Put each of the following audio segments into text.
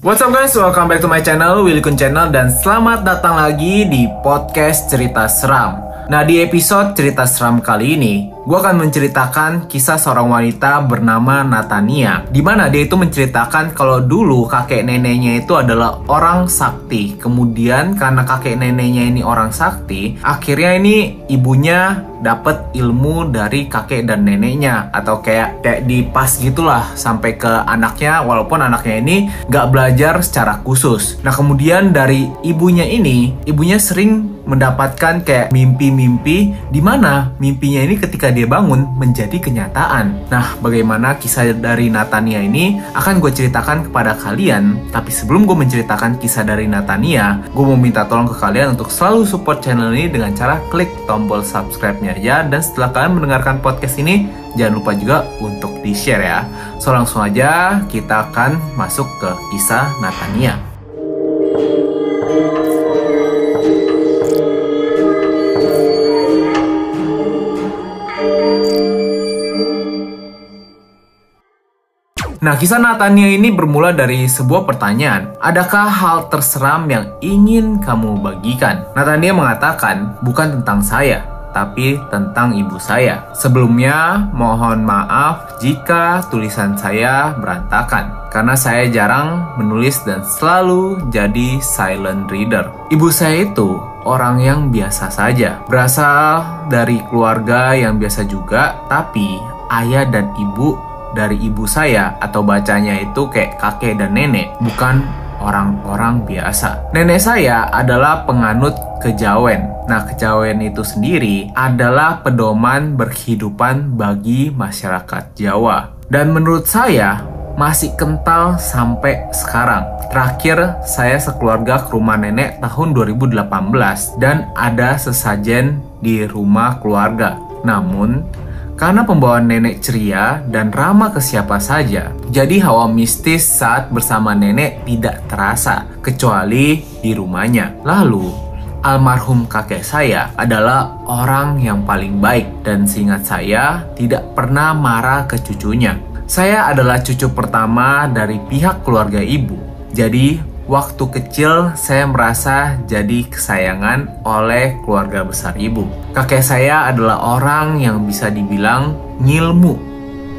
What's up guys, welcome back to my channel, Willy Kun Channel Dan selamat datang lagi di podcast cerita seram. Nah di episode cerita seram kali ini Gue akan menceritakan kisah seorang wanita bernama Natania Di mana dia itu menceritakan kalau dulu kakek neneknya itu adalah orang sakti Kemudian karena kakek neneknya ini orang sakti Akhirnya ini ibunya dapat ilmu dari kakek dan neneknya atau kayak kayak dipas gitulah sampai ke anaknya walaupun anaknya ini nggak belajar secara khusus. Nah kemudian dari ibunya ini ibunya sering mendapatkan kayak mimpi-mimpi di mana mimpinya ini ketika dia bangun menjadi kenyataan. Nah, bagaimana kisah dari Natania ini akan gue ceritakan kepada kalian. Tapi sebelum gue menceritakan kisah dari Natania, gue mau minta tolong ke kalian untuk selalu support channel ini dengan cara klik tombol subscribe-nya aja. Dan setelah kalian mendengarkan podcast ini, jangan lupa juga untuk di-share ya. So langsung aja kita akan masuk ke kisah Natania. Nah, kisah Natania ini bermula dari sebuah pertanyaan. Adakah hal terseram yang ingin kamu bagikan? Natania mengatakan, bukan tentang saya, tapi tentang ibu saya. Sebelumnya, mohon maaf jika tulisan saya berantakan, karena saya jarang menulis dan selalu jadi silent reader. Ibu saya itu orang yang biasa saja, berasal dari keluarga yang biasa juga, tapi ayah dan ibu dari ibu saya atau bacanya itu kayak kakek dan nenek, bukan orang-orang biasa. Nenek saya adalah penganut kejawen. Nah, kejawen itu sendiri adalah pedoman berkehidupan bagi masyarakat Jawa. Dan menurut saya, masih kental sampai sekarang. Terakhir, saya sekeluarga ke rumah nenek tahun 2018 dan ada sesajen di rumah keluarga. Namun, karena pembawaan nenek ceria dan ramah ke siapa saja, jadi hawa mistis saat bersama nenek tidak terasa, kecuali di rumahnya. Lalu, almarhum kakek saya adalah orang yang paling baik dan seingat saya tidak pernah marah ke cucunya. Saya adalah cucu pertama dari pihak keluarga ibu. Jadi, waktu kecil saya merasa jadi kesayangan oleh keluarga besar ibu. Kakek saya adalah orang yang bisa dibilang ngilmu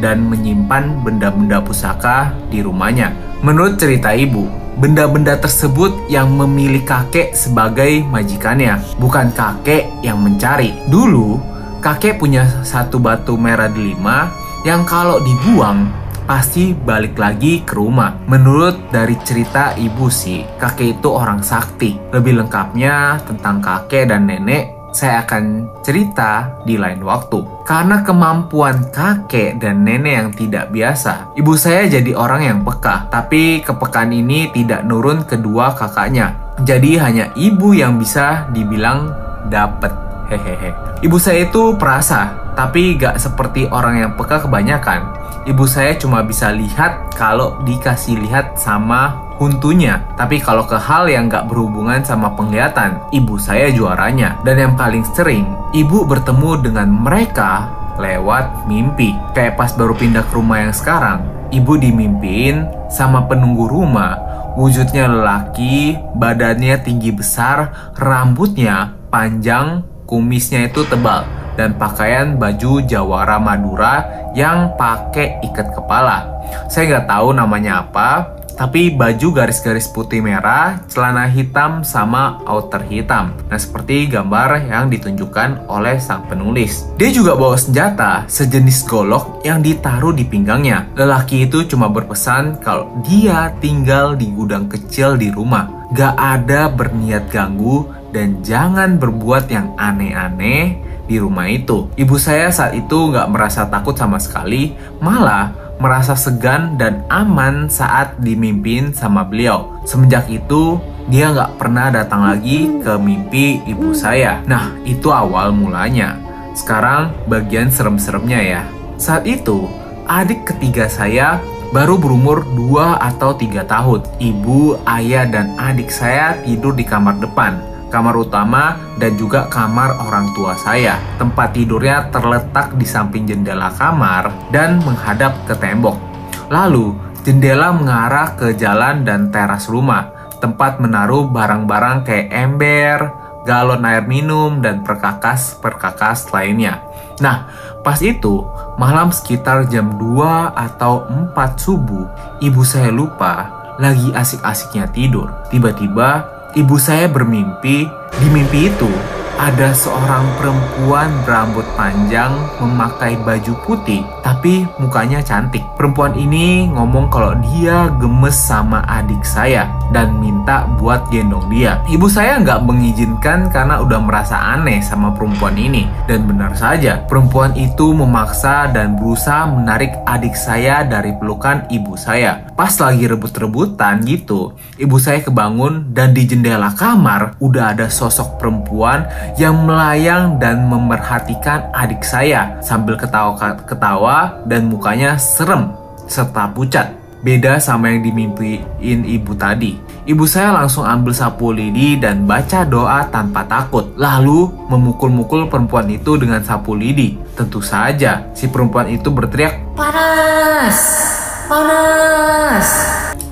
dan menyimpan benda-benda pusaka di rumahnya. Menurut cerita ibu, benda-benda tersebut yang memilih kakek sebagai majikannya, bukan kakek yang mencari. Dulu, kakek punya satu batu merah delima yang kalau dibuang pasti balik lagi ke rumah. Menurut dari cerita ibu sih, kakek itu orang sakti. Lebih lengkapnya tentang kakek dan nenek saya akan cerita di lain waktu. Karena kemampuan kakek dan nenek yang tidak biasa, ibu saya jadi orang yang peka. Tapi kepekaan ini tidak nurun kedua kakaknya. Jadi hanya ibu yang bisa dibilang dapet. Hehehe. Ibu saya itu perasa, tapi gak seperti orang yang peka kebanyakan. Ibu saya cuma bisa lihat kalau dikasih lihat sama huntunya. Tapi kalau ke hal yang gak berhubungan sama penglihatan, ibu saya juaranya. Dan yang paling sering, ibu bertemu dengan mereka lewat mimpi. Kayak pas baru pindah ke rumah yang sekarang, ibu dimimpiin sama penunggu rumah. Wujudnya lelaki, badannya tinggi besar, rambutnya panjang, kumisnya itu tebal dan pakaian baju Jawara Madura yang pakai ikat kepala. Saya nggak tahu namanya apa, tapi baju garis-garis putih merah, celana hitam sama outer hitam. Nah, seperti gambar yang ditunjukkan oleh sang penulis. Dia juga bawa senjata sejenis golok yang ditaruh di pinggangnya. Lelaki itu cuma berpesan kalau dia tinggal di gudang kecil di rumah. Gak ada berniat ganggu dan jangan berbuat yang aneh-aneh di rumah itu. Ibu saya saat itu nggak merasa takut sama sekali, malah merasa segan dan aman saat dimimpin sama beliau. Semenjak itu, dia nggak pernah datang lagi ke mimpi ibu saya. Nah, itu awal mulanya. Sekarang bagian serem-seremnya ya. Saat itu, adik ketiga saya baru berumur 2 atau 3 tahun. Ibu, ayah, dan adik saya tidur di kamar depan kamar utama, dan juga kamar orang tua saya. Tempat tidurnya terletak di samping jendela kamar dan menghadap ke tembok. Lalu, Jendela mengarah ke jalan dan teras rumah, tempat menaruh barang-barang kayak ember, galon air minum, dan perkakas-perkakas lainnya. Nah, pas itu, malam sekitar jam 2 atau 4 subuh, ibu saya lupa lagi asik-asiknya tidur. Tiba-tiba, ibu saya bermimpi, di mimpi itu ada seorang perempuan berambut panjang memakai baju putih, tapi mukanya cantik. Perempuan ini ngomong kalau dia gemes sama adik saya dan minta buat gendong dia. Ibu saya nggak mengizinkan karena udah merasa aneh sama perempuan ini. Dan benar saja, perempuan itu memaksa dan berusaha menarik adik saya dari pelukan ibu saya. Pas lagi rebut-rebutan gitu, ibu saya kebangun dan di jendela kamar udah ada sosok perempuan yang melayang dan memerhatikan adik saya sambil ketawa-ketawa dan mukanya serem serta pucat. Beda sama yang dimimpiin ibu tadi. Ibu saya langsung ambil sapu lidi dan baca doa tanpa takut. Lalu memukul-mukul perempuan itu dengan sapu lidi. Tentu saja si perempuan itu berteriak, Panas! Panas!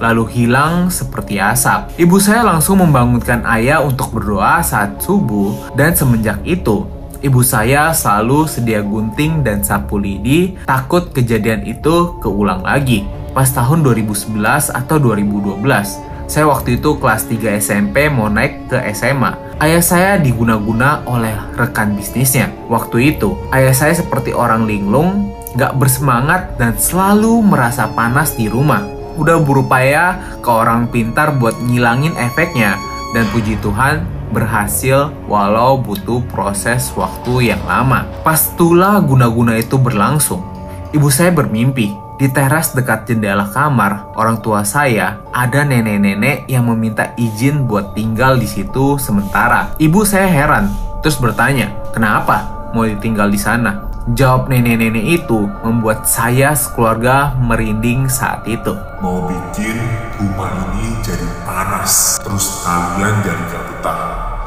lalu hilang seperti asap. Ibu saya langsung membangunkan ayah untuk berdoa saat subuh dan semenjak itu Ibu saya selalu sedia gunting dan sapu lidi, takut kejadian itu keulang lagi. Pas tahun 2011 atau 2012, saya waktu itu kelas 3 SMP mau naik ke SMA. Ayah saya diguna-guna oleh rekan bisnisnya. Waktu itu, ayah saya seperti orang linglung, gak bersemangat dan selalu merasa panas di rumah udah berupaya ke orang pintar buat ngilangin efeknya dan puji Tuhan berhasil walau butuh proses waktu yang lama. Pastulah guna-guna itu berlangsung. Ibu saya bermimpi di teras dekat jendela kamar orang tua saya ada nenek-nenek yang meminta izin buat tinggal di situ sementara. Ibu saya heran terus bertanya, "Kenapa mau ditinggal di sana?" Jawab nenek-nenek itu membuat saya sekeluarga merinding saat itu. Mau bikin rumah ini jadi panas, terus kalian jadi gak betah.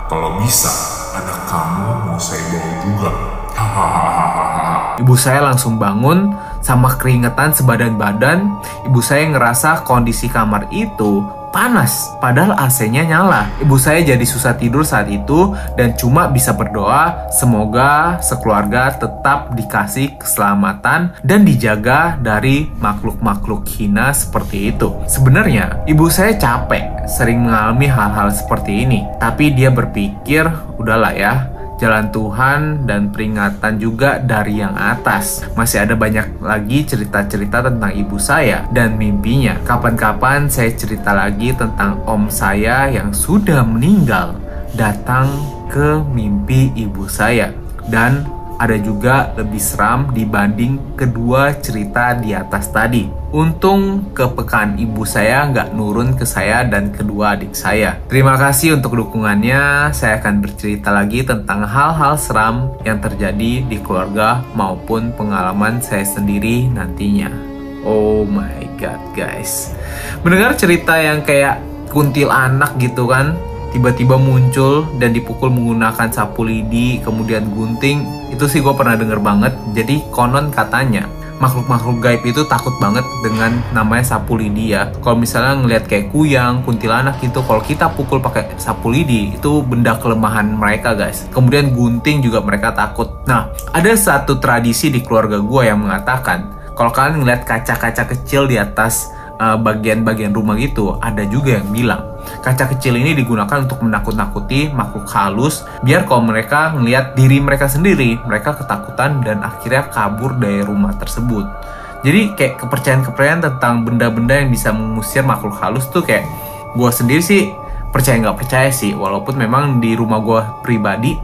Kalau bisa, anak kamu mau saya bawa juga. Hahaha. Ibu saya langsung bangun sama keringetan sebadan badan. Ibu saya ngerasa kondisi kamar itu panas, padahal AC-nya nyala. Ibu saya jadi susah tidur saat itu dan cuma bisa berdoa semoga sekeluarga tetap dikasih keselamatan dan dijaga dari makhluk-makhluk hina seperti itu. Sebenarnya, ibu saya capek sering mengalami hal-hal seperti ini, tapi dia berpikir, udahlah ya, jalan Tuhan dan peringatan juga dari yang atas. Masih ada banyak lagi cerita-cerita tentang ibu saya dan mimpinya. Kapan-kapan saya cerita lagi tentang om saya yang sudah meninggal datang ke mimpi ibu saya dan ada juga lebih seram dibanding kedua cerita di atas tadi. Untung kepekaan ibu saya nggak nurun ke saya dan kedua adik saya. Terima kasih untuk dukungannya. Saya akan bercerita lagi tentang hal-hal seram yang terjadi di keluarga maupun pengalaman saya sendiri nantinya. Oh my god guys. Mendengar cerita yang kayak kuntil anak gitu kan tiba-tiba muncul dan dipukul menggunakan sapu lidi kemudian gunting itu sih gue pernah denger banget jadi konon katanya makhluk-makhluk gaib itu takut banget dengan namanya sapu lidi ya. Kalau misalnya ngelihat kayak kuyang, kuntilanak gitu, kalau kita pukul pakai sapu lidi itu benda kelemahan mereka guys. Kemudian gunting juga mereka takut. Nah, ada satu tradisi di keluarga gue yang mengatakan kalau kalian ngeliat kaca-kaca kecil di atas Eh, bagian-bagian uh, rumah gitu ada juga yang bilang kaca kecil ini digunakan untuk menakut-nakuti makhluk halus biar kalau mereka ngelihat diri mereka sendiri mereka ketakutan dan akhirnya kabur dari rumah tersebut. Jadi kayak kepercayaan-kepercayaan tentang benda-benda yang bisa mengusir makhluk halus tuh kayak gue sendiri sih percaya nggak percaya sih walaupun memang di rumah gue pribadi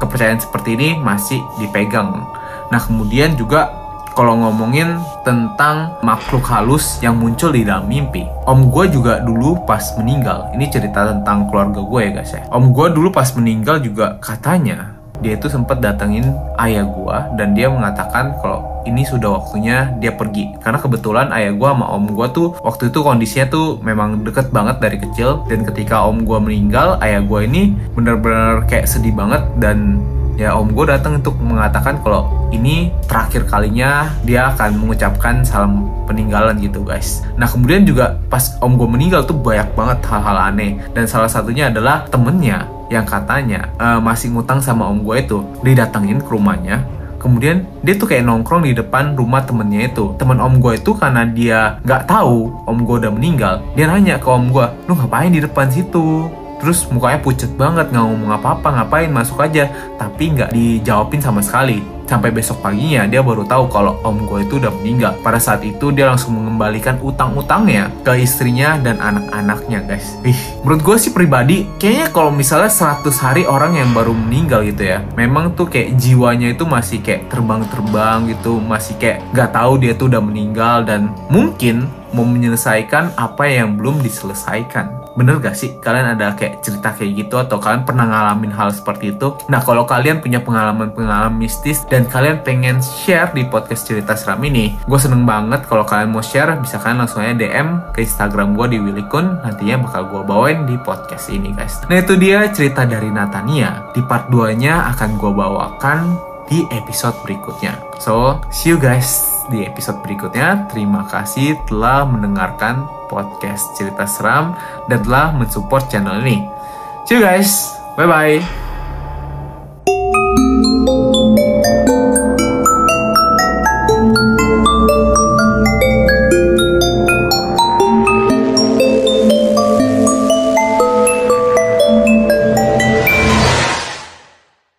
kepercayaan seperti ini masih dipegang. Nah kemudian juga kalau ngomongin tentang makhluk halus yang muncul di dalam mimpi. Om gue juga dulu pas meninggal, ini cerita tentang keluarga gue ya guys ya. Om gue dulu pas meninggal juga katanya dia itu sempat datengin ayah gue dan dia mengatakan kalau ini sudah waktunya dia pergi karena kebetulan ayah gue sama om gue tuh waktu itu kondisinya tuh memang deket banget dari kecil dan ketika om gue meninggal ayah gue ini bener-bener kayak sedih banget dan ya om gue datang untuk mengatakan kalau ini terakhir kalinya dia akan mengucapkan salam peninggalan gitu guys. Nah kemudian juga pas om gue meninggal tuh banyak banget hal-hal aneh. Dan salah satunya adalah temennya yang katanya uh, masih ngutang sama om gue itu didatengin ke rumahnya. Kemudian dia tuh kayak nongkrong di depan rumah temennya itu. Temen om gue itu karena dia nggak tahu om gue udah meninggal dia nanya ke om gue lu ngapain di depan situ terus mukanya pucet banget nggak ngomong apa-apa ngapain masuk aja. Tapi nggak dijawabin sama sekali. Sampai besok paginya dia baru tahu kalau om gue itu udah meninggal. Pada saat itu dia langsung mengembalikan utang-utangnya ke istrinya dan anak-anaknya guys. Ih menurut gue sih pribadi kayaknya kalau misalnya 100 hari orang yang baru meninggal gitu ya memang tuh kayak jiwanya itu masih kayak terbang-terbang gitu masih kayak nggak tahu dia tuh udah meninggal. Dan mungkin mau menyelesaikan apa yang belum diselesaikan Bener gak sih kalian ada kayak cerita kayak gitu atau kalian pernah ngalamin hal seperti itu? Nah kalau kalian punya pengalaman-pengalaman mistis dan kalian pengen share di podcast cerita seram ini, gue seneng banget kalau kalian mau share bisa kalian langsung aja DM ke Instagram gue di Willikun nantinya bakal gue bawain di podcast ini guys. Nah itu dia cerita dari Natania. Di part 2 nya akan gue bawakan di episode berikutnya. So, see you guys di episode berikutnya. Terima kasih telah mendengarkan podcast cerita seram dan telah mensupport channel ini. See you guys. Bye bye.